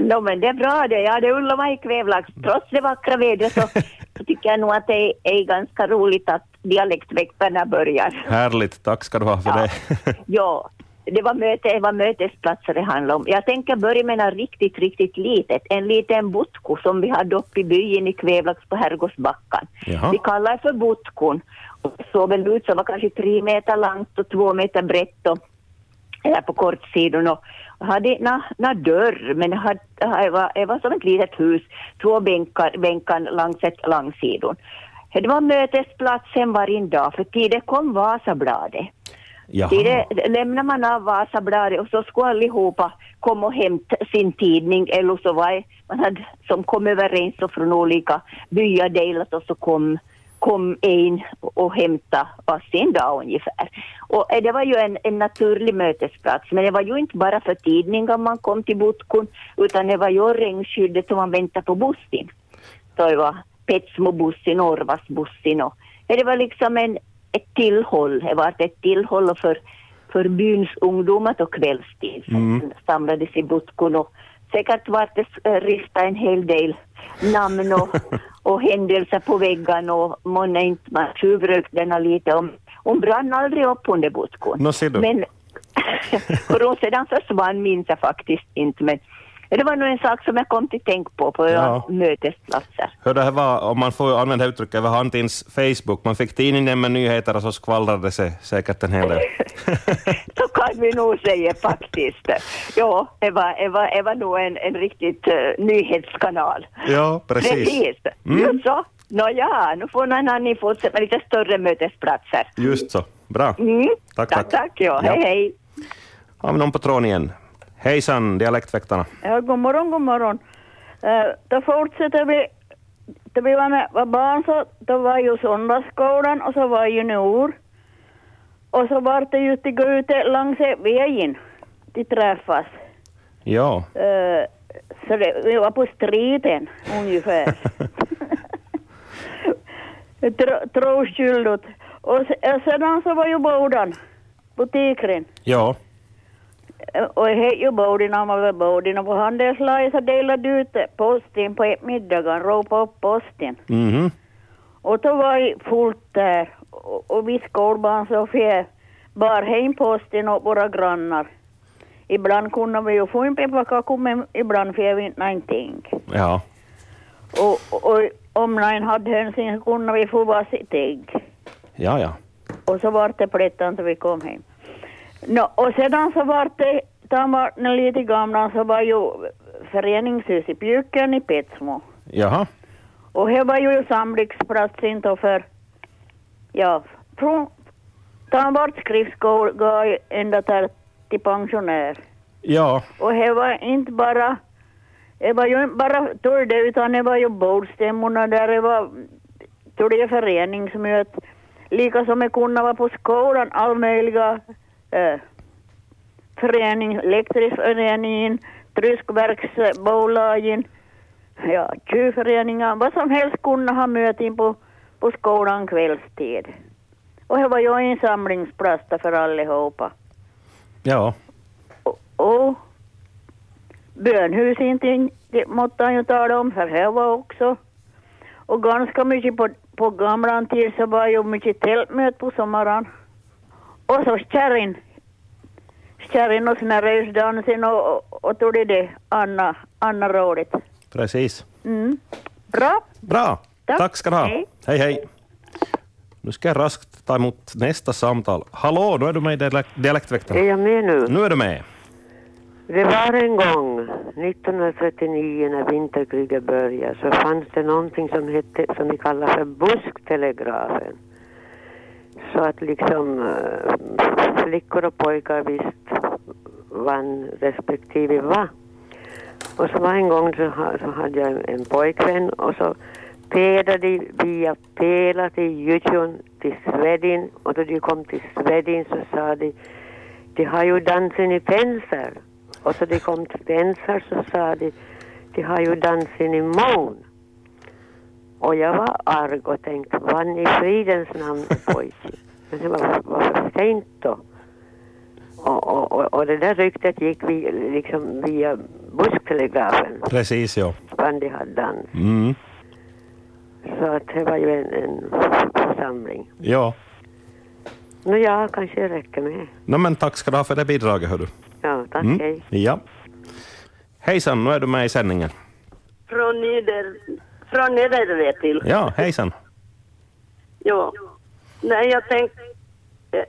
No, men det är bra det. Ja, det undrar mig i Kvävlax. Trots det vackra vädret så, så tycker jag nog att det är, är ganska roligt att dialektveckorna börjar. Härligt, tack ska du ha för Ja. det. Ja, det var, möte, det var mötesplatser det handlade om. Jag tänker börja med något riktigt, riktigt litet. En liten botko som vi hade uppe i byn i Kvävlax på Herrgårdsbackan. Jaha. Vi kallar det för botkon. Och det såg väl ut som var kanske tre meter långt och två meter brett och eller på kortsidon och hade na, na dörr men hade, det, var, det var som ett litet hus, två bänkar, bänkar längs ett långsidon. Det var mötesplatsen varje dag för tidigt kom Vasabladet. Jaha. Tidigt lämnar man av Vasabladet och så skulle allihopa komma och hämta sin tidning eller så var det, man hade som kom överens och från olika byar delat och så kom kom en och hämta varsin dag ungefär. Och eh, det var ju en, en naturlig mötesplats, men det var ju inte bara för tidningar man kom till Botkon, utan det var ju regnskyddet som man väntade på bussen. Så det var Petsmo-bussin, Orvas-bussin och det var liksom en, ett tillhåll, det var ett tillhåll för, för byns ungdomar på kvällstid som samlades i Botkon och säkert var det eh, rista en hel del namn och, och händelser på väggen och månne inte man tjuvrökt denna lite om hon brann aldrig upp under ser du. Men hur hon sedan försvann minns jag faktiskt inte men det var nog en sak som jag kom till tänk på på Ja. mötesplatser. Hur det här var, om man får använda uttrycket, över Hantins Facebook. Man fick tidningen med nyheter och så skvallrade sig säkert en hel del. Så kan vi nog säga faktiskt. Ja, det var, det var, det var nog en, en riktigt uh, nyhetskanal. ja, precis. Precis. Mm. Just så. Nåja, nu får någon annan fortsätta med lite större mötesplatser. Just så. Bra. Mm. Tack, tack, tack. tack ja. Ja. Hej, hej. Har vi någon på tråden igen? Hejsan, Dialektväktarna. Ja, god morgon, god morgon. Uh, då fortsätter vi. Då vi var, med, var barn så då var ju söndagsskolan och så var junior. Och så var det ju till gå ut längs vägen. De träffas. Ja. Eh, så det, vi var på striden ungefär. Tro- Troskyldigt. Och se- eh, sedan så var ju boden, butiken. Ja. Och jag hette ju Bodin, var och på handelslaget så delade ut posten på middagen, ropade upp posten. Mhm. Och då var det fullt där och, och vi skolbarn så bar hem posten åt våra grannar. Ibland kunde vi ju få en pepparkaka men ibland fick vi inte någonting. Ja. Och, och om någon hade hänsyn så kunde vi få varsitt ägg. Ja, ja. Och så var det plättan så vi kom hem. Nå, och sedan så var det, då han var lite gamla så var ju föreningshus i Björken i Petsmo. Jaha. Och det var ju samlingsplats inte för, ja, från, då han var skriftskola ända där till pensionär. Ja. Och det var inte bara, det var ju inte bara tur det utan det var ju bordstämmorna där det var, är föreningsmöte. Lika som det kunde vara på skolan, all möjliga eh, förening, elektriskföreningen, tryskverksbolagen, ja, tjuvföreningar, vad som helst kunde ha möten på, på skolan kvällstid. Och det var ju en samlingsplats för allihopa. Ja. Och, och bönhus inte, det måste han ju tala om, för det var också. Och ganska mycket på, på gamla tid så var ju mycket tältmöte på sommaren. Och så kärrin. Kärrin och snärjusdansen och, och, och tog det det Anna, Anna rådet. Precis. Mm. Bra. Bra. Tack. Tack ska du ha. Hej. hej. hej. Nu ska jag raskt ta emot nästa samtal. Hallå, nu är du med i Dialekt- Dialektväktarna. Är jag med nu? Nu är du med. Det var en gång, 1939 när vinterkriget började, så fanns det någonting som hette, som vi kallar för busktelegrafen. Så att liksom eh, flickor och pojkar visst vann respektive var. Och så var en gång så, så hade jag en, en pojkvän och så pedade de via Pela till Jutjon till Svedin och då de kom till Svedin så sa de de har ju dansen i Pensar. Och så de kom till Pensar så sa de de har ju dansen i Mån. Och jag var arg och tänkte, vad i fridens namn är pojken? Men det var, var för sent då. Och, och, och, och det där ryktet gick vi, liksom via busktelegrafen, Precis, ja. Spandi hade dans. Mm. Så att det var ju en, en församling. Ja. Nå ja, kanske det räcker med. No, men tack ska du ha för det bidraget, hördu. Ja, tack, Mm. hej. Ja. Hejsan, nu är du med i sändningen. Från Nyder... Från Nederve till. Ja, hejsan. Ja. Nej, jag tänkte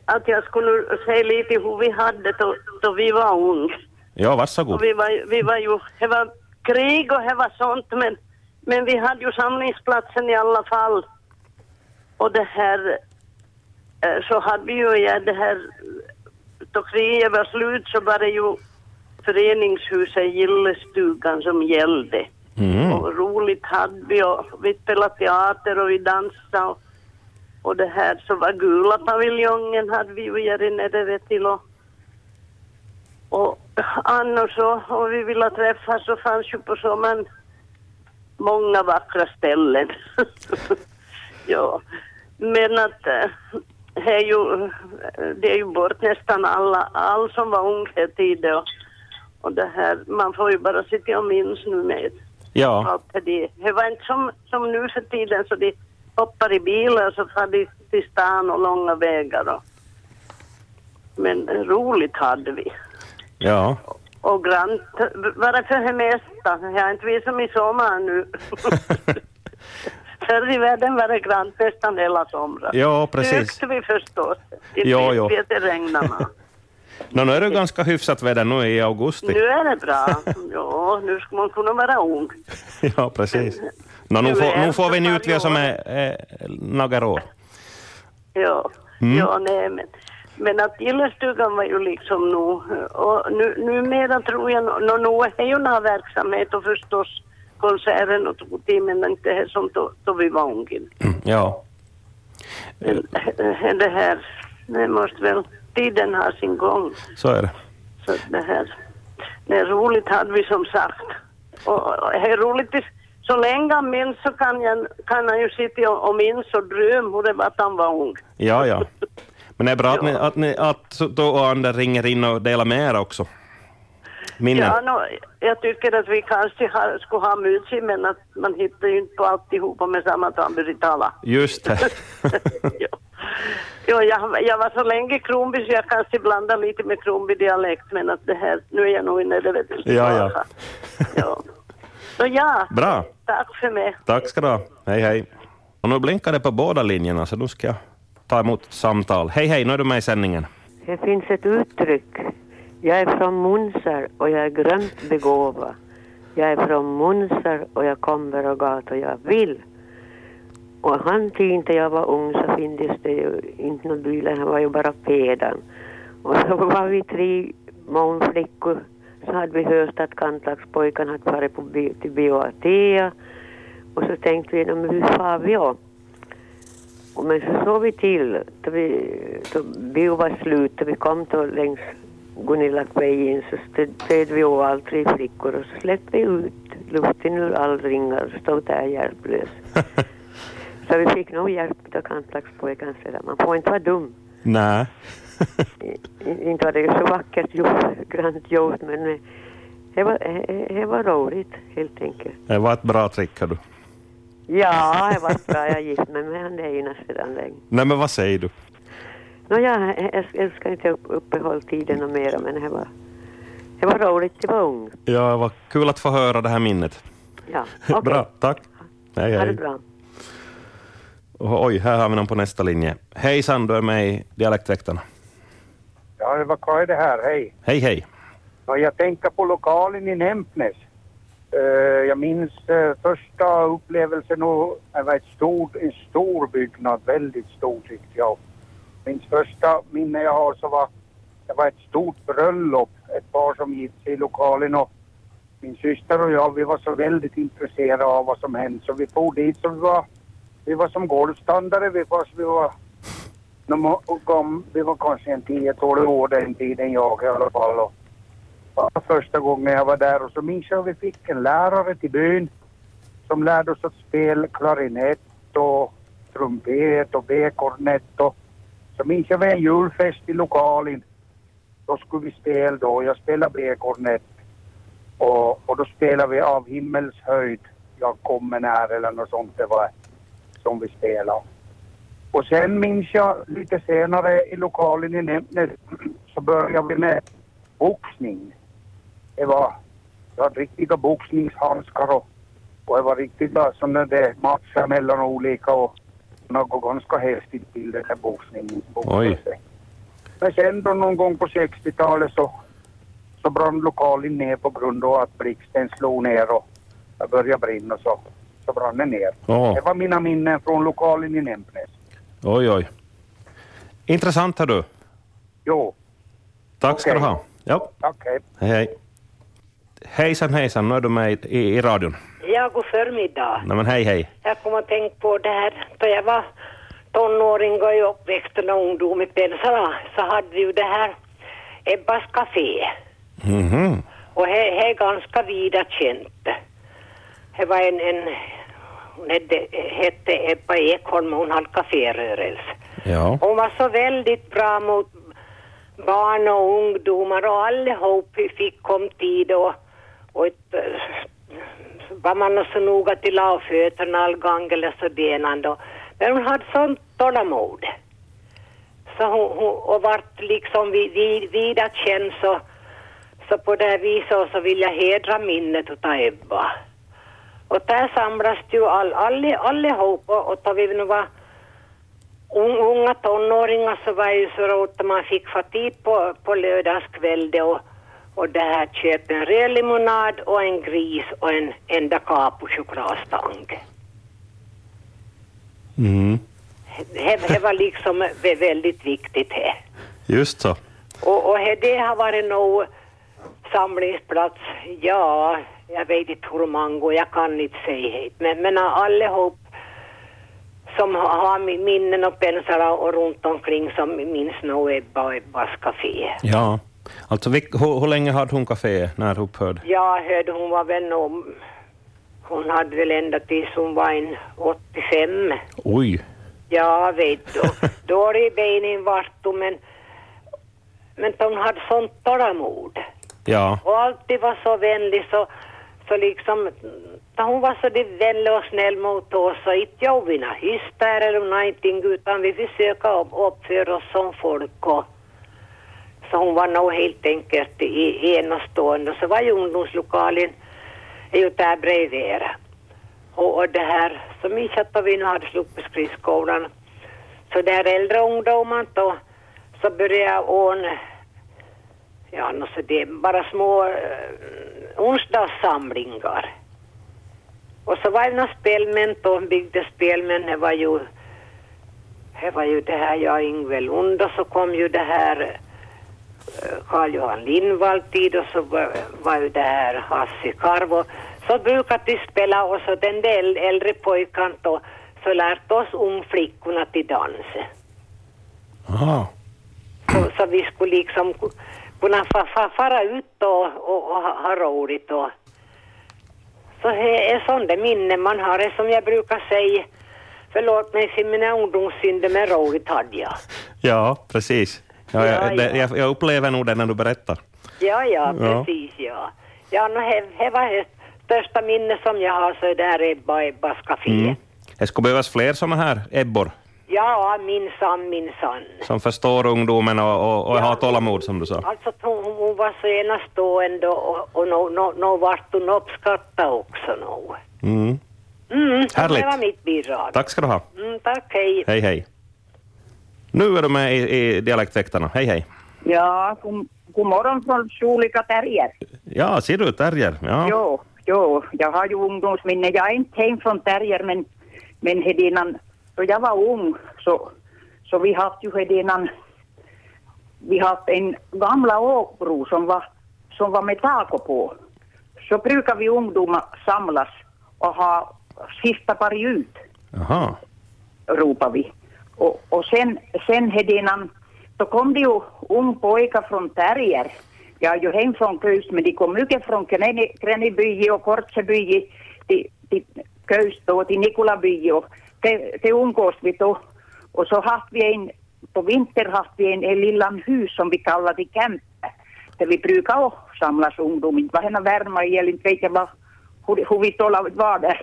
att jag skulle säga lite hur vi hade då, då vi var unga. Ja, varsågod. Och vi var, vi var ju, det var krig och det var sånt men, men vi hade ju samlingsplatsen i alla fall. Och det här, eh, så hade vi ju ja, det här, då kriget var slut så var det ju föreningshuset Gillestugan som gällde. Mm. Och roligt hade vi och vi spelade teater och vi dansade och, och det här så var gula paviljongen hade vi ju här nere till och och annars så, om vi ville träffas så fanns ju på sommaren många vackra ställen. ja, men att eh, det är ju, det är ju bort nästan alla, all som var ung här tidigare och, och det här, man får ju bara sitta och minns nu med Ja, det. Det var inte som, som nu för tiden så de hoppar i bilar så far de till stan och långa vägar och men roligt hade vi. ja. Och grant, bara för det mesta. Jag har inte visat mig sommar nu. Förr i världen var det grant nästan hela somrar. Ja, precis. Tyckte vi förstås. Vi att det regnade. No, nu är det ganska hyfsat väder nu i augusti. nu är det bra. Ja, nu ska man kunna vara ung. Ja, precis. No, nu, får, nu får vi det njuta vi som är, är några år. Ja, Mm. ja nej, men, men att gillestugan var ju liksom nu, och nu, numera tror jag, no, nu är ju någon verksamhet och förstås konserten och tog men inte det som då, då vi var unga. Ja. Men eh, det här, det måste väl, tiden ha sin gång. Så är det. Så det här, det är roligt hade vi som sagt. Och, och det är roligt, så länge han minns så kan, jag, kan han ju sitta och, och minns och drömma hur det var att han var ung. Ja, ja. Men det är bra att, ni, att, ni, att då och andra ringer in och delar med er också. Minnen. Ja, no, jag tycker att vi kanske har, skulle ha musik men att man hittar ju inte på alltihopa med samma tambur tala. Just det. ja. Jo, jag, jag var så länge i Kronby så jag kanske blandar lite med Kronby-dialekt men att det här, nu är jag nog inne det vet du. Ja, ja. ja. Så ja, Bra. tack för mig. Tack ska du ha. Hej, hej. Och nu blinkar det på båda linjerna, så nu ska jag ta emot samtal. Hej, hej, nu är du med i sändningen. Det finns ett uttryck. Jag är från Munsar och jag är grönt begåvad. Jag är från Munsar och jag kommer och gat och jag vill. Och han tyckte inte jag var ung så finns det ju inte någon bilar, han var ju bara pedan. Och så var vi tre månflickor så hade vi hört att kantlagspojkarna hade varit på bi- till Bio Atea. Och så tänkte vi, men hur far vi då? Och men så såg vi till, då, vi, då bio var slut och vi kom då längs Gunilla-vägen så stödde vi av alla tre flickor och så släppte vi ut luften ur all ringar och stod där hjälplös. så vi fick nog hjälp av kantlackspojkarna sedan. Man får inte vara dum. Nej. Inte var det så vackert gjort, grant gjort men det var, det- var roligt helt enkelt. det var ett bra trick, du. Ja, det var bra. Jag gift mig med han Einar sedan länge. Nej, men vad säger du? Nåja, jag, jag ska inte upp- uppehålla tiden och mera men det var, det var roligt, det var ung. Ja, det var kul att få höra det här minnet. Ja, okej. Bra, tack. Hej, Ha det hej. bra. Och, oj, här har vi någon på nästa linje. Hejsan, du är med i Dialektväktarna. Ja, var Kaj det här, hej. Hej, hej. Ja, jag tänker på lokalen i Nämpnäs. Eh, jag minns uh, första upplevelsen och det var ett stort, en stor byggnad, väldigt stor tyckte jag. Minns första minne jag har så var det var ett stort bröllop, ett par som gick i lokalen och min syster och jag vi var så väldigt intresserade av vad som hände så vi for dit så vi var, vi var som golfstandare. vi var, vi var de kom, vi var kanske en 10-12 år den tiden jag i alla fall. Och och första gången jag var där och så minns jag att vi fick en lärare till byn som lärde oss att spela klarinett och trumpet och B-kornett och så minns jag vid en julfest i lokalen. då skulle vi spela då. Jag spelade B-kornett och, och då spelade vi av himmelshöjd. Jag kommer när eller något sånt det var som vi spelade. Och sen minns jag lite senare i lokalen i Nämnes så började vi med boxning. Det var, det var riktiga boxningshandskar och, och det var riktiga sådana där matcher mellan olika och något ganska häftigt till den här boxningen. Oj. Men sen då någon gång på 60-talet så, så brann lokalen ner på grund av att blixten slog ner och det började brinna så, så brann den ner. Åh. Det var mina minnen från lokalen i Nämnäs. Oj, oj. Intressant har du. Jo, Tack ska du ha. Ja, tack hej. hej, hej. Hejsan, hejsan. Nu är du med i, i, radion. Ja, god förmiddag. Nej, men hej, hej. Jag kom att tänka på det här då jag var tonåring och i uppväxten och ungdom i Pensala så hade vi ju det här Ebbas café. Mhm. Och det är ganska vida känt. Det var en, en hon hette, hette Ebba Ekholm och hon hade kaférörelse. Ja. Hon var så väldigt bra mot barn och ungdomar och allihop fick kom tid och, och ett, eh, var man så noga till avfötterna all gång eller så denande. och- Men hon hade sånt tålamod. Så hon, hon, och vart liksom vid, vid, vida känd så, så på det här viset så vill jag hedra minnet utav Ebba. Och där samlas ju all, all, allihop och, och tar vi nu var un, unga tonåringar så var ju så roligt att man fick få tid på, på lördagskväll det och, och det här köpte en röd limonad och en gris och en enda capo chokladstang. Mm. Det, det var liksom vä- väldigt viktigt det. Just så. Och, och det har varit nog samlingsplats, ja, jag vet inte hur många, jag kan inte säga det. Men, men allihop som har, har mi- minnen och penslar och runt omkring som minns nog Ebba och Ebbas café. Ja. Alltså, hur, hur länge hade hon café när upphörde? Jag hörde hon var väl nog, hon hade väl ända tills hon var en 85. Oj. Ja, vet du. Dålig benen vart men, men hon hade sånt tålamod. Ja. Och alltid var så vänlig så, så liksom, då hon var så vänlig och snäll mot oss och inte jag några hyster eller någonting utan vi försökte upp, uppföra oss som folk och så hon var nog helt enkelt i, enastående. Och så var ju ungdomslokalen är ju där bredvid och, och det här, så minns jag att vi nu hade sluppit skridskolan så där äldre ungdomar då så började jag ordna Ja, så det är bara små eh, onsdagssamlingar. Och så var det några spelmän då, byggde spelmän, det var ju det var ju det här, ja, Ingve Lund och så kom ju det här eh, Carl-Johan Lindvall tid och så var, var ju det här Hasse Karvo. Så brukade de spela och så den där äl- äldre pojkan då så lärt oss ungflickorna till dans. Aha. Så, så vi skulle liksom kunna fa, fa, fara ut och, och, och ha, roligt. Och. Så det är sådana minnen man har, det som jag brukar säga. Förlåt mig för mina ungdomssynder, men roligt hade jag. Ja, precis. Ja, Ja, jag, det, ja. jag, jag upplever nog det när du berättar. Ja, ja, precis ja. Ja, no, det, det var det största minne som jag har, så är det här Ebba och Ebbas café. Mm. Det skulle behövas fler såna här Ebbor Ja, minsann, minsann. som förstår ungdomen och, och, och Ja. har tålamod som du sa. Alltså hon, hon var så enastående och, och nog no, no vart hon uppskattad också nog. Mm. Mm, så Härligt. Det var mitt bidrag. Tack ska du ha. Mm, tack, hej. Hej, hej. Nu är du med i, i Dialektväktarna. Hej, hej. Ja, god, god morgon från olika terrier. Ja, ser du, terrier. Ja. Jo, jo, jag har ju ungdomsminne. Jag är inte hem från terrier men, men hedinnan, då jag var ung så, så vi haft ju hedinnan, vi haft en gamla åkbro som var, som var med tak på. Så brukar vi ungdomar samlas och ha sista parti ut. Jaha. ropar vi. Och, och sen, sen hedinnan, då kom det ju ung pojkar från Terrier. Jag är ju hem från Köys, men de kom mycket från Kräniby och Kortseby till, till Köys då, till Nikolaby och det, det umgås vi då. Och så haft vi en, på vinter haft vi en, en lillan hus som vi kallade camp, det vi också samlas ungdom, inte var henne värma ihjäl, inte vet jag vad, hur, hur vi tålar var där.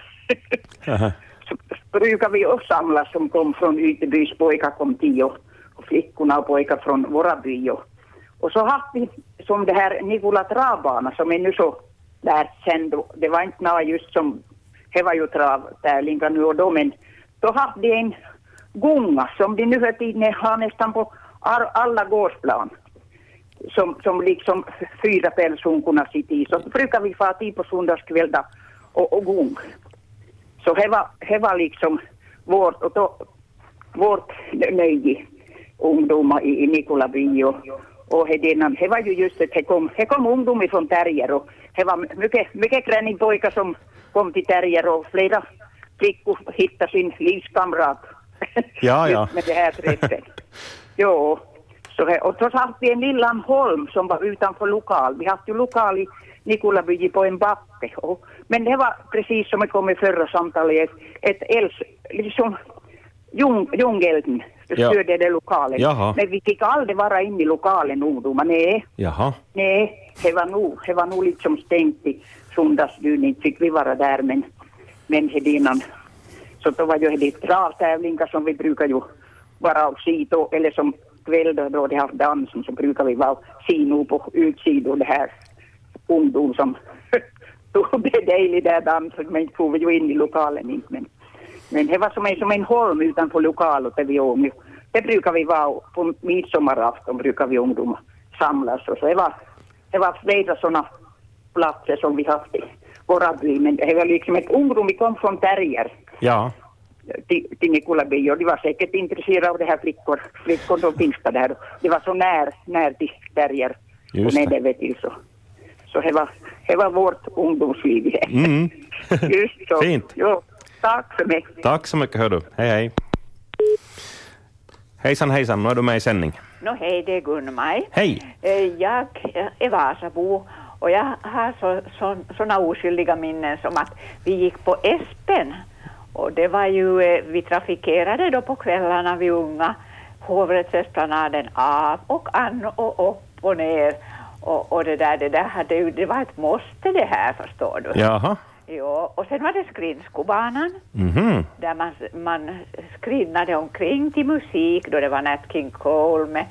Så brukar vi också samlas som kom från Ytebys pojkar kom tio och, flickorna och pojkar från våra by. Och, så hade vi som det här Nikola travbana som är nu så världskänd. Det var inte något just som, det var ju travtävlingar nu och då men då hade de en gunga som de nu för tiden har nästan på alla gårdsplan. Som, som liksom fyra pälshunkorna sitter i. Så brukar vi fara dit på söndagskväll och, och gung. Så det var, det var liksom vårt, och då, vårt nöje, ungdomar i, i Nikolaby och, och det, det var ju just det, det kom, det kom ungdomar från Terrier och det var mycket, mycket pojkar som kom till Terrier och flera flickor hittade sin livskamrat Ja, ja. med det här träffet. jo, så här, och så hade vi en liten holm som var utanför lokal. Vi hade ju lokal i Nikolaby på en backe. Och, men det var precis som det kom i förra samtalet, ett, elds, liksom ljung, ljungelden Ja. stödde det lokalen. Jaha. Men vi fick aldrig vara inne i lokalen ungdomar, nej. Jaha. Nej, det var nog, det var nog liksom stängt i söndagsdyn, inte fick vi vara där men, men innan. Så då var ju det travtävlingar som vi brukar ju vara och se då, eller som kväll då, då de haft dansen så brukar vi vara och se nu på utsidan. det här ungdom som tog det dejligt där dansen men inte får vi ju in i lokalen inte men men det var som en, som en holm utanför lokalen där vi ung. Det brukar vi vara och på midsommarafton brukar vi ungdomar samlas och så det var, det var flera sådana platser som vi haft i våra by men det var liksom ett ungdom, vi kom från Terrier Ja. till, till Nikolaby och de var säkert intresserade av det här flickor, flickor som finns där. Det var så när, när till Terrier Just och till så. Så det var, det var vårt ungdomsliv. Mm. Just så. Fint. Jo, tack så mycket. Tack så mycket, hör du. Hej, hej. Hejsan, hejsan. Nu är du med i sändning. Nå hej, det är Gun-Maj. Hej. Eh, Jag är Vasabo och jag har så, så, såna oskyldiga minnen som att vi gick på Espen och det var ju, eh, vi trafikerade då på kvällarna vi unga hovrättsesplanaden av och an och upp och ner och, och det där, det där hade ju, det var ett måste det här förstår du. Jaha. Jo, och sen var det skridskobanan Mhm. där man, man skridnade omkring till musik då det var Nat King Cole med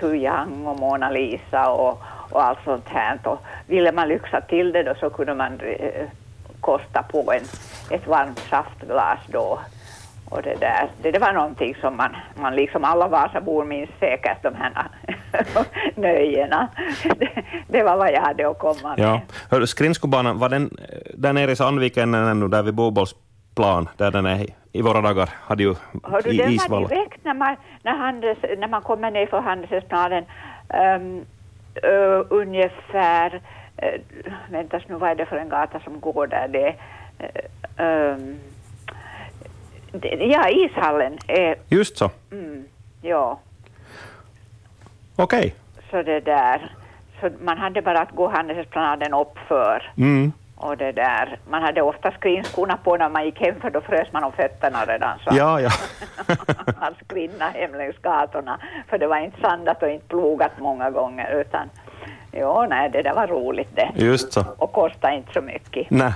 Tu Young och Mona Lisa och, och allt sånt här. Och ville man lyxa till det då så kunde man eh, kosta på en, ett varmt saftglas då. Och det där, det, det var någonting som man, man liksom alla Vasabor minns säkert de här nöjena. Det, det var vad jag hade att komma med. Ja. Hör, du, skridskobanan, var den eh, där nere i Sandviken ännu, där vid Bobollsplan, där den är i våra dagar, hade ju Hör du, i den var direkt när man, när, handels, när man kommer ner för Handelsesplanen um, uh, ungefär, uh, väntas nu vad är det för en gata som går där, det är, um, det, ja ishallen är, Just så. mm, ja, Okej. så det där, så man hade bara att gå Handelsesplanaden uppför Mm. Och det där, man hade ofta skrinskorna på när man gick hem för då frös man om fötterna redan så Ja, ja. han skrinna hem längs gatorna. För det var inte sandat och inte plogat många gånger utan jo, nej, det där var roligt det. Just så. Och kostade inte så mycket. Nej.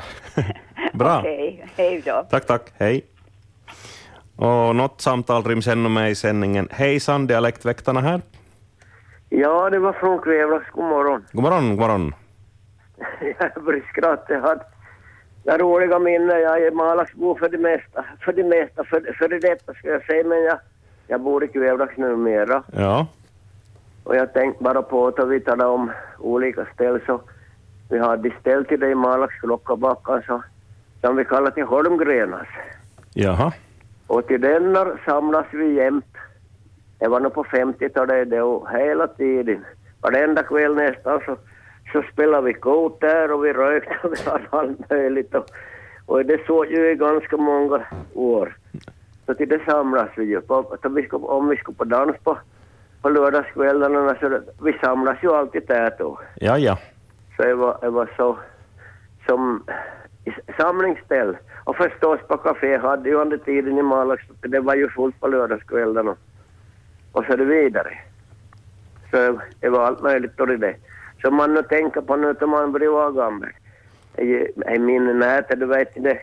Bra. Okej, hej då. Tack, tack. Hej. Och något samtal ryms ännu med i sändningen. Hejsan, dialektväktarna här. Ja, det var från Kvävlax. God morgon. God morgon, god morgon. Jag började skratta. Jag hade jag roliga minnen. Jag är Malaxbo för det mesta. För det mesta. För, för det detta ska jag säga. Men jag, jag bor i Kvävlax numera. Ja. Och jag tänkte bara på att vi talade om olika ställ så vi hade ställ till det i Malax, Klockabackan, så, som vi kallar till Holmgrenas. Jaha. Och till denna samlas vi jämt. Det var nog på 50-talet det och hela tiden. Varenda kväll nästan så, så spelade vi kort där och vi rökte och vi hade allt möjligt. Och, och det såg ju i ganska många år. Så till det samlas vi ju. På, vi ska, om vi ska på dans på, på lördagskvällarna så det, vi samlas ju alltid där då. Ja, ja. Så det var, det var så som samlingsställ. Och förstås på café hade ju under tiden i Malax, det var ju fullt på lördagskvällarna. Och så det vidare. Så det var allt möjligt då det. Som man nu tänker på nu när man blir gammal. Jag minns nätet, du vet, det,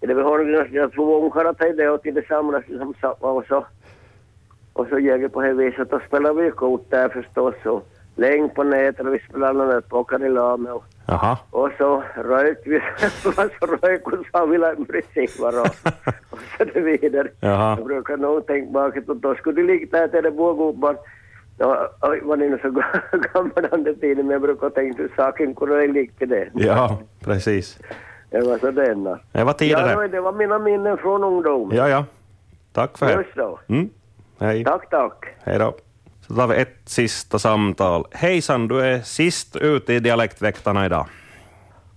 det var organisationen två ungkarlar till det och till det samlas som sa- och så och så gick jag på det viset, då spelade vi kort där förstås och länge på nätet och vi spelade någon där poker i lag med och Jaha. och så rökte vi, så rök och så ville en receiver och, och så det vidare. Jaha. Jag brukar nog tänka bakåt och då skulle det ligga där till det bågubbar. Ja, oj, var nu så gammal den tiden, men jag brukar tänka hur saken kunde ligga till det. Ja, precis. Det var så denna. Det var tider Ja, det. var mina minnen från ungdomen. Ja, ja. Tack för det. Just så. Mm. Hej. Tack, tack. Hej då. Så tar vi ett sista samtal. Hejsan, du är sist ute i Dialektväktarna idag.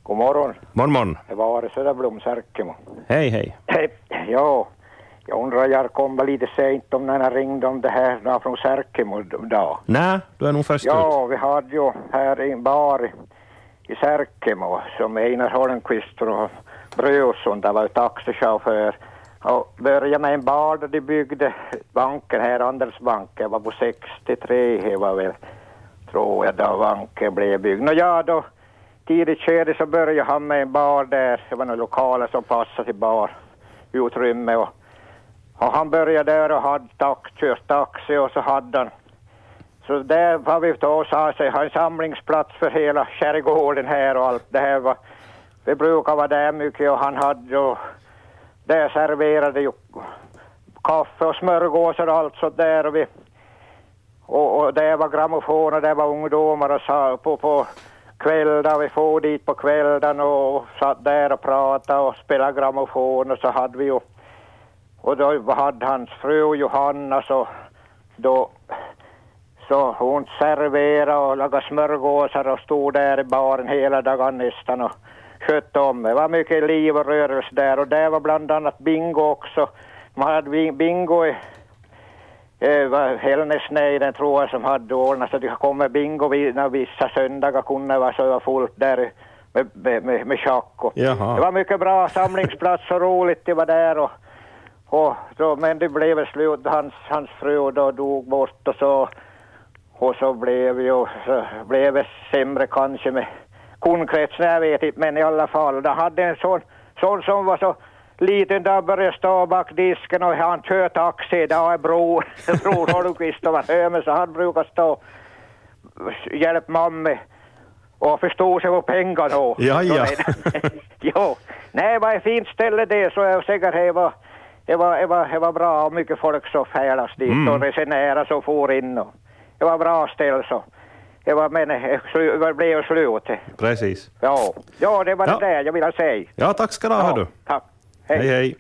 God morgon. Morgon, morgon. Det var Are Söderblom, Särkemo. Hej, hej. Ja, jag undrar, jag kom lite sent om när jag ringde om det här då från Särkemo då. Nej, du är nog först ut. Ja, vi hade ju här en bar i Särkemo som Einar Holmqvist och Brösson, där var ju taxichaufför. Och började med en bar där de byggde banken här, Andelsbanken, var på 63, det var väl, tror jag, då banken blev byggd. Nå ja, då tidigt skede så började han med en bar där, det var några lokaler som passade till barutrymme och, och han började där och hade tax, kört taxi och så hade han så där var vi då sa sig ha en samlingsplats för hela skärgården här och allt det här var. Vi brukar vara där mycket och han hade ju, där serverade ju kaffe och smörgåsar och allt sånt där och vi, och, och där var grammofon och där var ungdomar och sa på, på kvällar, vi får dit på kvällen och satt där och pratade och spelade grammofon och så hade vi ju, och då hade hans fru Johanna så då så hon serverade och lagade smörgåsar och stod där i baren hela dagen nästan och skötte om det. Var mycket liv och rörelse där och där var bland annat bingo också. Man hade bi- bingo i eh, Hällnäsnejden tror jag som hade ordnat så det kom med bingo vissa söndagar kunde vara så det var fullt där med, med, med, med schack det var mycket bra samlingsplats och roligt det var där och, och då, men det blev slut, hans, hans fru då dog bort och så och så blev ju, så blev det sämre kanske med kundkretsen, jag vet inte, men i alla fall. De hade en sån, sån som var så liten där började stå bak disken och han kör taxi, där är bror, bror Holmqvist och var så han brukar stå hjälp mamma och förstå sig på pengar då. Ja, ja. jo, nej, var ett fint ställe det, så jag säkert det var, det var, det var, det var bra och mycket folk så färdas dit Mm. och resenärer som for in och det var bra ställe så. Det var, men det blev slut. Precis. Ja, ja det var Ja. det där jag ville säga. Ja, tack ska du ha, Ja, du. tack. Hej, hej.